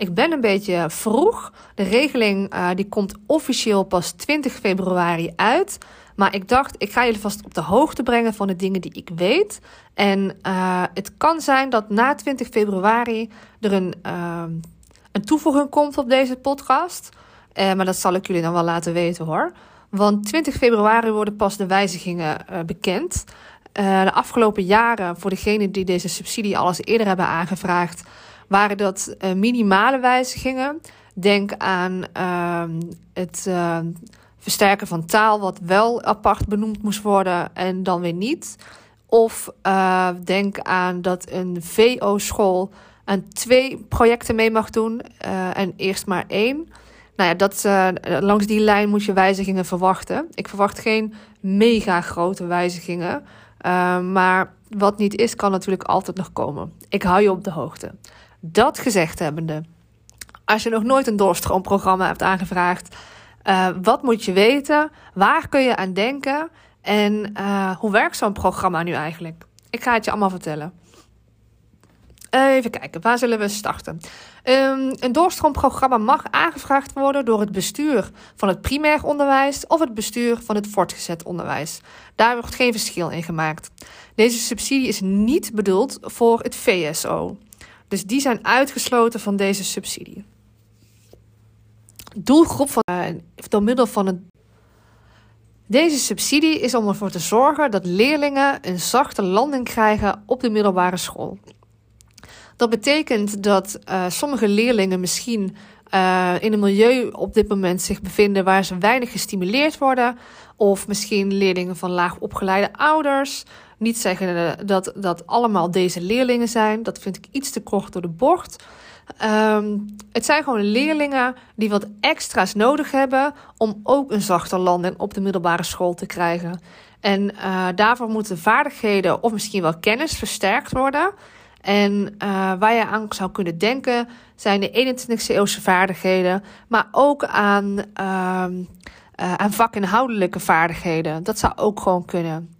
Ik ben een beetje vroeg. De regeling uh, die komt officieel pas 20 februari uit. Maar ik dacht, ik ga jullie vast op de hoogte brengen van de dingen die ik weet. En uh, het kan zijn dat na 20 februari er een, uh, een toevoeging komt op deze podcast. maar dat zal ik jullie dan wel laten weten hoor. Want 20 februari worden pas de wijzigingen bekend. de afgelopen jaren, voor degenen die deze subsidie al eens eerder hebben aangevraagd, waren dat uh, minimale wijzigingen. Denk aan uh, het uh, versterken van taal, wat wel apart benoemd moest worden en dan weer niet. Of uh, denk aan dat een VO-school aan twee projecten mee mag doen en eerst maar één. Nou ja, dat, langs die lijn moet je wijzigingen verwachten. Ik verwacht geen mega grote wijzigingen. maar wat niet is, kan natuurlijk altijd nog komen. Ik hou je op de hoogte. Dat gezegd hebbende, als je nog nooit een doorstroomprogramma hebt aangevraagd, uh, wat moet je weten? Waar kun je aan denken? En uh, hoe werkt zo'n programma nu eigenlijk? Ik ga het je allemaal vertellen. Even kijken, waar zullen we starten? Um, een doorstroomprogramma mag aangevraagd worden door het bestuur van het primair onderwijs of het bestuur van het voortgezet onderwijs. Daar wordt geen verschil in gemaakt. Deze subsidie is niet bedoeld voor het VSO. Dus die zijn uitgesloten van deze subsidie. Doelgroep van uh, door middel van een. Deze subsidie is om ervoor te zorgen dat leerlingen een zachte landing krijgen op de middelbare school. Dat betekent dat uh, sommige leerlingen misschien uh, in een milieu op dit moment zich bevinden waar ze weinig gestimuleerd worden. Of misschien leerlingen van laag opgeleide ouders. Niet zeggen dat dat allemaal deze leerlingen zijn. Dat vind ik iets te kort door de bocht. Um, het zijn gewoon leerlingen die wat extra's nodig hebben om ook een zachte landing op de middelbare school te krijgen. En uh, daarvoor moeten vaardigheden of misschien wel kennis versterkt worden. En uh, waar je aan zou kunnen denken zijn de 21e eeuwse vaardigheden, maar ook aan, uh, aan vakinhoudelijke vaardigheden. Dat zou ook gewoon kunnen.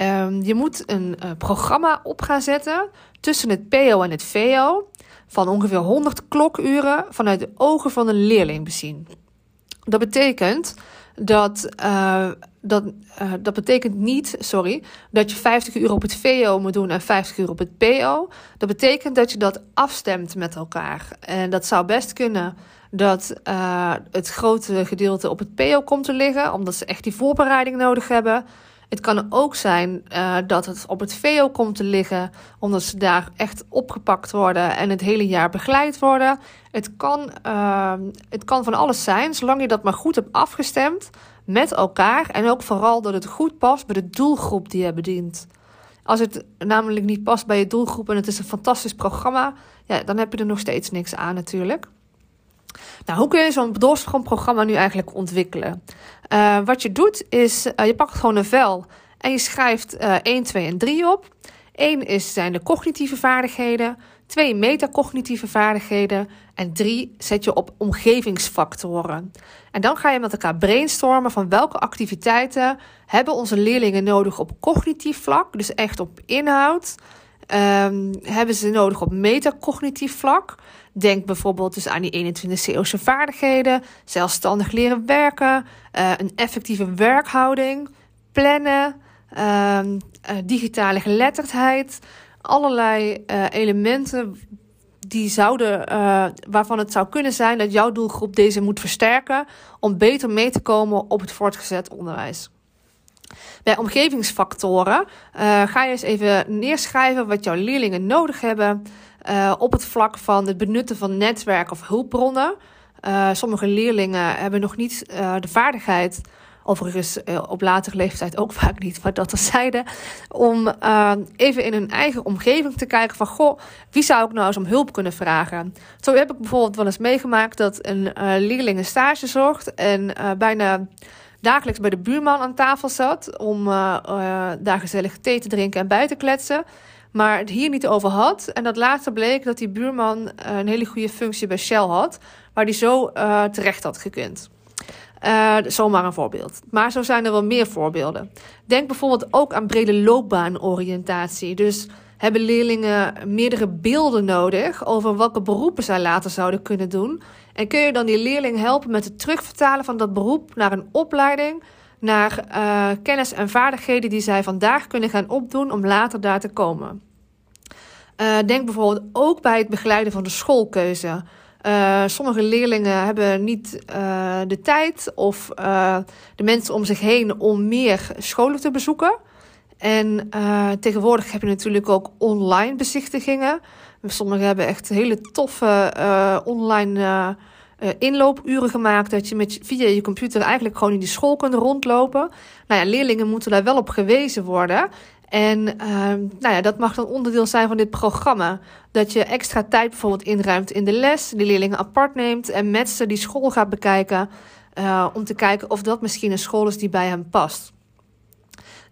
Um, je moet een uh, programma op gaan zetten tussen het PO en het VO van ongeveer 100 klokuren vanuit de ogen van een leerling bezien. Dat betekent dat, uh, dat, uh, dat betekent niet, sorry, dat je 50 uur op het VO moet doen en 50 uur op het PO. Dat betekent dat je dat afstemt met elkaar. En dat zou best kunnen dat het grote gedeelte op het PO komt te liggen, omdat ze echt die voorbereiding nodig hebben. Het kan ook zijn uh, dat het op het VO komt te liggen, omdat ze daar echt opgepakt worden en het hele jaar begeleid worden. Het kan, uh, het kan van alles zijn, zolang je dat maar goed hebt afgestemd met elkaar en ook vooral dat het goed past bij de doelgroep die je bedient. Als het namelijk niet past bij je doelgroep en het is een fantastisch programma, ja, dan heb je er nog steeds niks aan natuurlijk. Nou, hoe kun je zo'n doorstroomprogramma nu eigenlijk ontwikkelen? Uh, wat je doet is, uh, je pakt gewoon een vel en je schrijft uh, 1, 2 en 3 op. 1 is, zijn de cognitieve vaardigheden, 2 metacognitieve vaardigheden en 3 zet je op omgevingsfactoren. En dan ga je met elkaar brainstormen van welke activiteiten hebben onze leerlingen nodig op cognitief vlak, dus echt op inhoud. Um, hebben ze nodig op metacognitief vlak? Denk bijvoorbeeld dus aan die 21e eeuwse vaardigheden, zelfstandig leren werken, uh, een effectieve werkhouding, plannen, uh, uh, digitale geletterdheid. Allerlei uh, elementen die zouden, waarvan het zou kunnen zijn dat jouw doelgroep deze moet versterken om beter mee te komen op het voortgezet onderwijs. Bij omgevingsfactoren ga je eens even neerschrijven wat jouw leerlingen nodig hebben uh, op het vlak van het benutten van netwerk of hulpbronnen. Uh, sommige leerlingen hebben nog niet uh, de vaardigheid Overigens op latere leeftijd ook vaak niet, maar dat zeiden. Om even in hun eigen omgeving te kijken van... goh, wie zou ik nou eens om hulp kunnen vragen? Zo heb ik bijvoorbeeld wel eens meegemaakt dat een leerling een stage zocht... en bijna dagelijks bij de buurman aan tafel zat... om daar gezellig thee te drinken en bij te kletsen... Maar het hier niet over had. En dat later bleek dat die buurman een hele goede functie bij Shell had. Waar die zo terecht had gekund. Uh, zomaar een voorbeeld. Maar zo zijn er wel meer voorbeelden. Denk bijvoorbeeld ook aan brede loopbaanoriëntatie. Dus hebben leerlingen meerdere beelden nodig over welke beroepen zij later zouden kunnen doen. En kun je dan die leerling helpen met het terugvertalen van dat beroep naar een opleiding, naar uh, kennis en vaardigheden die zij vandaag kunnen gaan opdoen om later daar te komen. Uh, denk bijvoorbeeld ook bij het begeleiden van de schoolkeuze. Uh, sommige leerlingen hebben niet de tijd of de mensen om zich heen om meer scholen te bezoeken. En tegenwoordig heb je natuurlijk ook online bezichtigingen. Sommigen hebben echt hele toffe online inloopuren gemaakt. Dat je met, via je computer eigenlijk gewoon in die school kunt rondlopen. Nou ja, leerlingen moeten daar wel op gewezen worden. En uh, nou ja, dat mag dan onderdeel zijn van dit programma. Dat je extra tijd bijvoorbeeld inruimt in de les, de leerlingen apart neemt en met ze die school gaat bekijken. Uh, om te kijken of dat misschien een school is die bij hem past.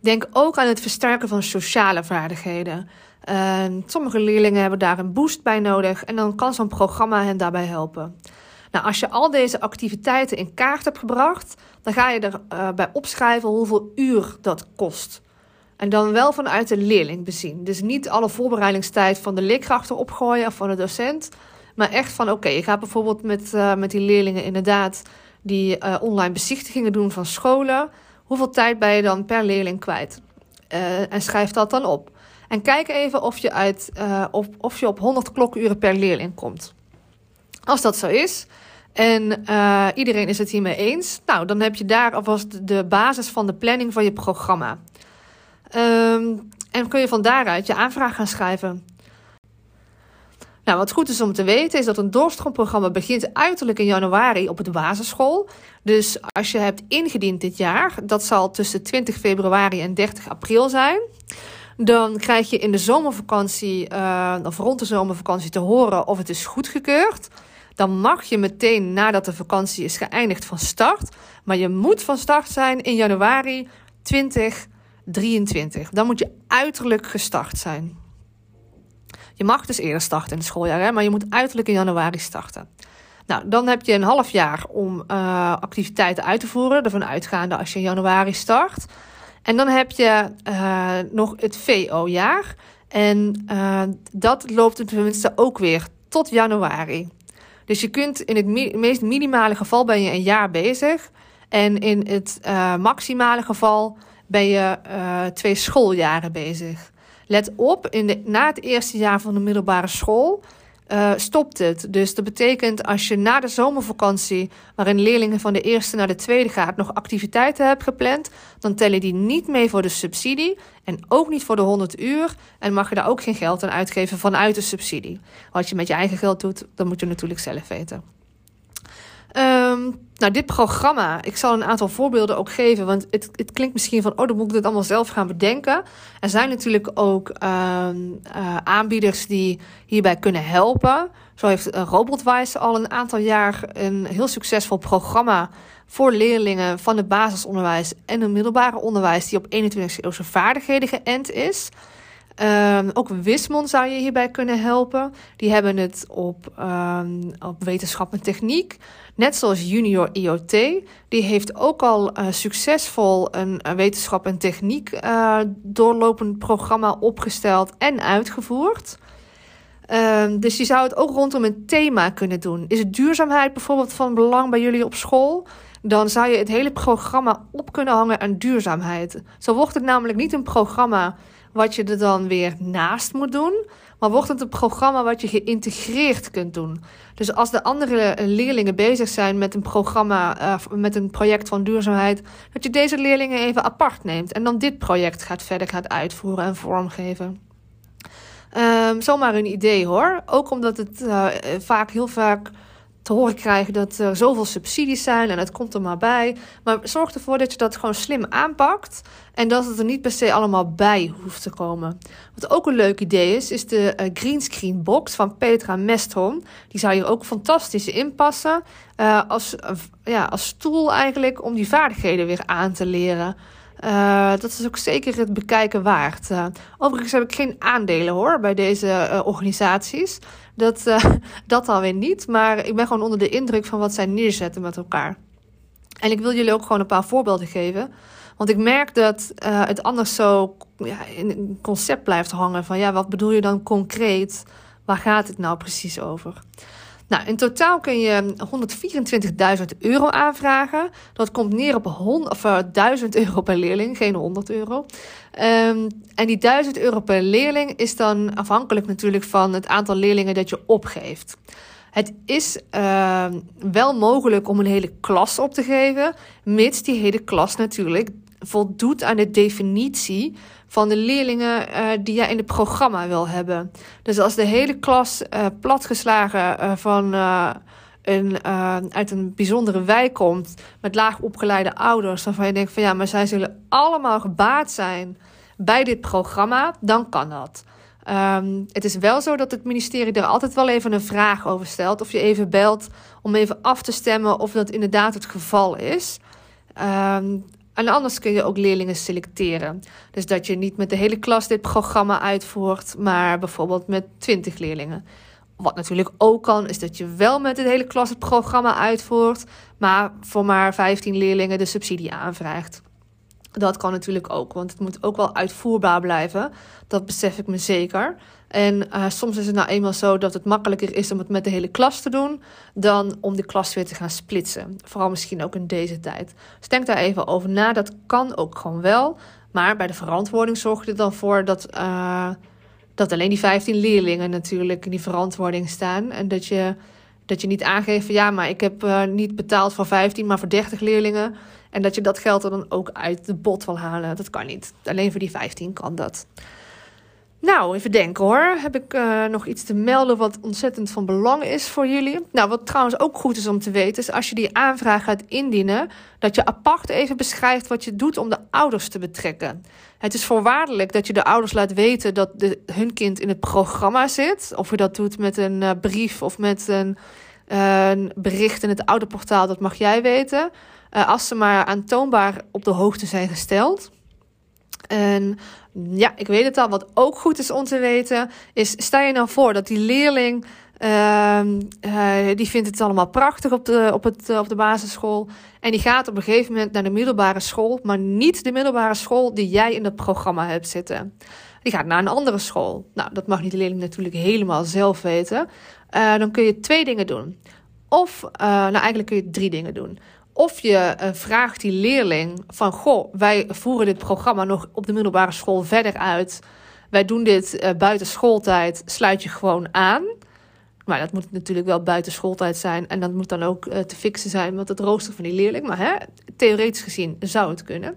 Denk ook aan het versterken van sociale vaardigheden. Uh, sommige leerlingen hebben daar een boost bij nodig en dan kan zo'n programma hen daarbij helpen. Nou, als je al deze activiteiten in kaart hebt gebracht, dan ga je erbij uh, opschrijven hoeveel uur dat kost. En dan wel vanuit de leerling bezien. Dus niet alle voorbereidingstijd van de leerkrachten opgooien of van de docent. Maar echt van oké, je gaat bijvoorbeeld met, uh, met die leerlingen inderdaad die uh, online bezichtigingen doen van scholen. Hoeveel tijd ben je dan per leerling kwijt? En schrijf dat dan op. En kijk even of je, uit, of, of je op 100 klokuren per leerling komt. Als dat zo is, en uh, iedereen is het hiermee eens. Nou, dan heb je daar alvast de basis van de planning van je programma. Um, en kun je van daaruit je aanvraag gaan schrijven. Nou, wat goed is om te weten is dat een doorstroomprogramma begint uiterlijk in januari op de basisschool. Dus als je hebt ingediend dit jaar, dat zal tussen 20 februari en 30 april zijn. Dan krijg je in de zomervakantie, uh, of rond de zomervakantie, te horen of het is goedgekeurd. Dan mag je meteen nadat de vakantie is geëindigd van start. Maar je moet van start zijn in januari 20 23. Dan moet je uiterlijk gestart zijn. Je mag dus eerder starten in het schooljaar, maar je moet uiterlijk in januari starten. Nou, dan heb je een half jaar om uh, activiteiten uit te voeren, ervan uitgaande als je in januari start. En dan heb je uh, nog het VO-jaar. En uh, dat loopt tenminste ook weer tot januari. Dus je kunt in het meest minimale geval ben je een jaar bezig. En in het maximale geval ben je uh, twee schooljaren bezig. Let op, in de, na het eerste jaar van de middelbare school uh, stopt het. Dus dat betekent als je na de zomervakantie, waarin leerlingen van de eerste naar de tweede gaat, nog activiteiten hebt gepland, dan tellen die niet mee voor de subsidie en ook niet voor de 100 uur. En mag je daar ook geen geld aan uitgeven vanuit de subsidie. Wat je met je eigen geld doet, dat moet je natuurlijk zelf weten. Um, nou, dit programma, ik zal een aantal voorbeelden ook geven, want het, het klinkt misschien van, oh, dan moet ik dit allemaal zelf gaan bedenken. Er zijn natuurlijk ook um, uh, aanbieders die hierbij kunnen helpen. Zo heeft uh, Robotwise al een aantal jaar een heel succesvol programma voor leerlingen van het basisonderwijs en het middelbare onderwijs, die op 21e eeuwse vaardigheden geënt is. Um, ook Wismon zou je hierbij kunnen helpen. Die hebben het op, um, op wetenschap en techniek. Net zoals Junior IoT. Die heeft ook al uh, succesvol een, wetenschap en techniek uh, doorlopend programma opgesteld en uitgevoerd. Um, dus je zou het ook rondom een thema kunnen doen. Is duurzaamheid bijvoorbeeld van belang bij jullie op school? Dan zou je het hele programma op kunnen hangen aan duurzaamheid. Zo wordt het namelijk niet een programma wat je er dan weer naast moet doen. Maar wordt het een programma wat je geïntegreerd kunt doen. Dus als de andere leerlingen bezig zijn met een programma, uh, met een project van duurzaamheid, dat je deze leerlingen even apart neemt en dan dit project gaat verder gaat uitvoeren en vormgeven. Um, zomaar een idee hoor. Ook omdat het uh, vaak heel vaak te horen krijgen dat er zoveel subsidies zijn en het komt er maar bij. Maar zorg ervoor dat je dat gewoon slim aanpakt en dat het er niet per se allemaal bij hoeft te komen. Wat ook een leuk idee is, is de uh, greenscreen box van Petra Mestholm. Die zou hier ook fantastisch in passen uh, als, uh, ja, als stoel eigenlijk om die vaardigheden weer aan te leren. Uh, dat is ook zeker het bekijken waard. Uh, overigens heb ik geen aandelen hoor bij deze uh, organisaties. Dat, dat alweer niet. Maar ik ben gewoon onder de indruk van wat zij neerzetten met elkaar. En ik wil jullie ook gewoon een paar voorbeelden geven. Want ik merk dat het anders zo ja, in een concept blijft hangen. Van ja, wat bedoel je dan concreet? Waar gaat het nou precies over? Nou, in totaal kun je 124.000 euro aanvragen. Dat komt neer op 100, of, uh, 1000 euro per leerling, geen 100 euro. Um, en die 1000 euro per leerling is dan afhankelijk natuurlijk van het aantal leerlingen dat je opgeeft. Het is uh, wel mogelijk om een hele klas op te geven, mits die hele klas natuurlijk voldoet aan de definitie van de leerlingen uh, die jij in het programma wil hebben. Dus als de hele klas uh, platgeslagen uh, van een, uit een bijzondere wijk komt met laag opgeleide ouders, waarvan je denkt van ja, maar zij zullen allemaal gebaat zijn bij dit programma, dan kan dat. Um, het is wel zo dat het ministerie er altijd wel even een vraag over stelt. Of je even belt om even af te stemmen of dat inderdaad het geval is. Um, en anders kun je ook leerlingen selecteren. Dus dat je niet met de hele klas dit programma uitvoert, maar bijvoorbeeld met 20 leerlingen. Wat natuurlijk ook kan, is dat je wel met de hele klas het programma uitvoert, maar voor maar 15 leerlingen de subsidie aanvraagt. Dat kan natuurlijk ook, want het moet ook wel uitvoerbaar blijven. Dat besef ik me zeker. En uh, soms is het nou eenmaal zo dat het makkelijker is om het met de hele klas te doen dan om de klas weer te gaan splitsen. Vooral misschien ook in deze tijd. Dus denk daar even over na. Dat kan ook gewoon wel. Maar bij de verantwoording zorg je er dan voor dat, uh, dat alleen die 15 leerlingen natuurlijk in die verantwoording staan. En dat je, dat je niet aangeeft van ja, maar ik heb uh, niet betaald voor 15, maar voor 30 leerlingen. En dat je dat geld er dan ook uit de bot wil halen. Dat kan niet. Alleen voor die 15 kan dat. Nou, even denken hoor. Heb ik uh, nog iets te melden wat ontzettend van belang is voor jullie? Nou, wat trouwens ook goed is om te weten, is als je die aanvraag gaat indienen, dat je apart even beschrijft wat je doet om de ouders te betrekken. Het is voorwaardelijk dat je de ouders laat weten dat de, hun kind in het programma zit. Of je dat doet met een uh, brief of met een, een, bericht in het ouderportaal, dat mag jij weten. als ze maar aantoonbaar op de hoogte zijn gesteld. En ja, ik weet het al. Wat ook goed is om te weten, is sta je nou voor dat die leerling. Uh, uh, die vindt het allemaal prachtig op de, op, het, uh, op de basisschool. En die gaat op een gegeven moment naar de middelbare school, maar niet de middelbare school die jij in het programma hebt zitten. Die gaat naar een andere school. Nou, dat mag niet de leerling natuurlijk helemaal zelf weten. Uh, dan kun je twee dingen doen. Of, nou eigenlijk kun je drie dingen doen. Of je uh, vraagt die leerling van, goh, wij voeren dit programma nog op de middelbare school verder uit. Wij doen dit buiten schooltijd, sluit je gewoon aan. Maar dat moet natuurlijk wel buiten schooltijd zijn. En dat moet dan ook te fixen zijn met het rooster van die leerling. Maar hè, theoretisch gezien zou het kunnen.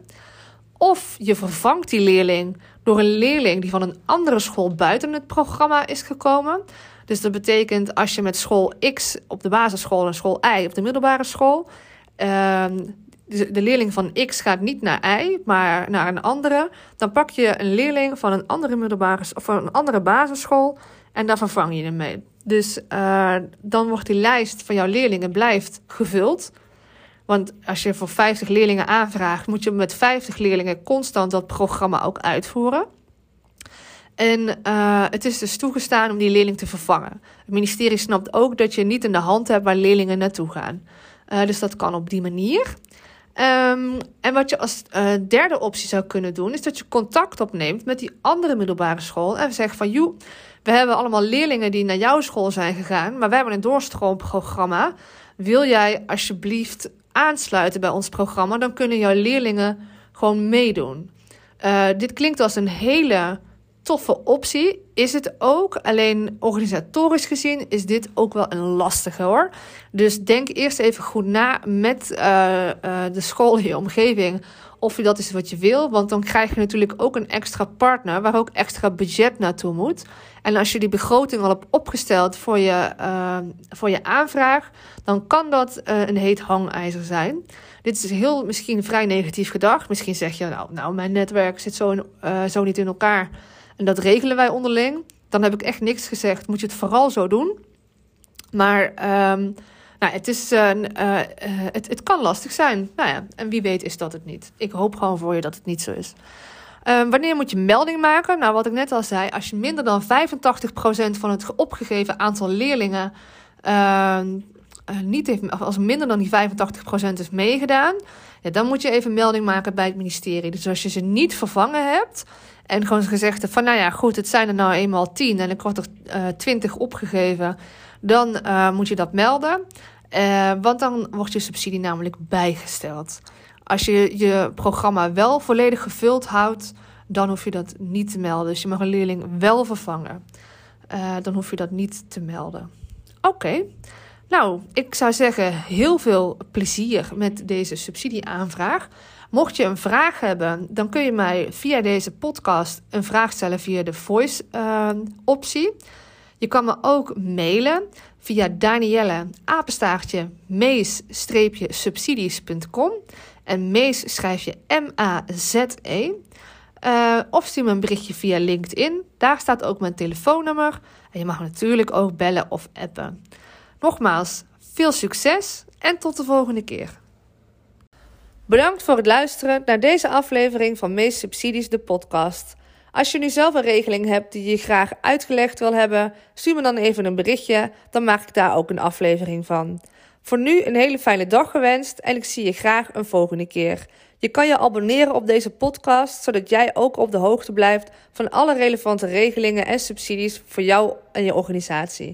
Of je vervangt die leerling door een leerling die van een andere school buiten het programma is gekomen. Dus dat betekent als je met school X op de basisschool en school Y op de middelbare school Ehm, de leerling van X gaat niet naar Y, maar naar een andere. Dan pak je een leerling van een andere middelbare of van een andere basisschool en daar vervang je hem mee. Dus uh, dan wordt die lijst van jouw leerlingen blijft gevuld. Want als je voor 50 leerlingen aanvraagt, moet je met 50 leerlingen constant dat programma ook uitvoeren. En uh, het is dus toegestaan om die leerling te vervangen. Het ministerie snapt ook dat je niet in de hand hebt waar leerlingen naartoe gaan. Uh, dus dat kan op die manier. Um, en wat je als uh, derde optie zou kunnen doen, is dat je contact opneemt met die andere middelbare school. En zegt van, joh, we hebben allemaal leerlingen die naar jouw school zijn gegaan, maar we hebben een doorstroomprogramma. Wil jij alsjeblieft aansluiten bij ons programma? Dan kunnen jouw leerlingen gewoon meedoen. Dit klinkt als een hele toffe optie. is het ook. Alleen organisatorisch gezien is dit ook wel een lastige hoor. Dus denk eerst even goed na met uh, uh, de school in je omgeving of je dat is wat je wil. Want dan krijg je natuurlijk ook een extra partner waar ook extra budget naartoe moet. En als je die begroting al hebt opgesteld voor je, uh, voor je aanvraag, dan kan dat een heet hangijzer zijn. Dit is heel misschien vrij negatief gedacht. Misschien zeg je, nou, nou mijn netwerk zit zo, in, zo niet in elkaar. En dat regelen wij onderling. Dan heb ik echt niks gezegd. Moet je het vooral zo doen. Maar um, nou, het, is, uh, uh, het, het kan lastig zijn. Nou ja, en wie weet is dat het niet. Ik hoop gewoon voor je dat het niet zo is. Uh, wanneer moet je melding maken? Nou, wat ik net al zei, als je minder dan 85% van het opgegeven aantal leerlingen ehm, niet heeft, als minder dan die 85% is meegedaan, ja, dan moet je even melding maken bij het ministerie. Dus als je ze niet vervangen hebt en gewoon gezegd van, nou ja, goed, het zijn er nou eenmaal 10 en ik word er 20 opgegeven dan uh, moet je dat melden. Uh, want dan wordt je subsidie namelijk bijgesteld. Als je je programma wel volledig gevuld houdt, dan hoef je dat niet te melden. Dus je mag een leerling wel vervangen. Uh, dan hoef je dat niet te melden. Oké. Nou, ik zou zeggen heel veel plezier met deze subsidieaanvraag. Mocht je een vraag hebben, dan kun je mij via deze podcast een vraag stellen via de voice uh, optie. Je kan me ook mailen via Danielle apenstaartje mees-subsidies.com. En mees schrijf je M-A-Z-E. Uh, of stuur me een berichtje via LinkedIn. Daar staat ook mijn telefoonnummer. En je mag natuurlijk ook bellen of appen. Nogmaals, veel succes en tot de volgende keer. Bedankt voor het luisteren naar deze aflevering van Meest Subsidies, de podcast. Als je nu zelf een regeling hebt die je graag uitgelegd wil hebben, stuur me dan even een berichtje, dan maak ik daar ook een aflevering van. Voor nu een hele fijne dag gewenst en ik zie je graag een volgende keer. Je kan je abonneren op deze podcast, zodat jij ook op de hoogte blijft van alle relevante regelingen en subsidies voor jou en je organisatie.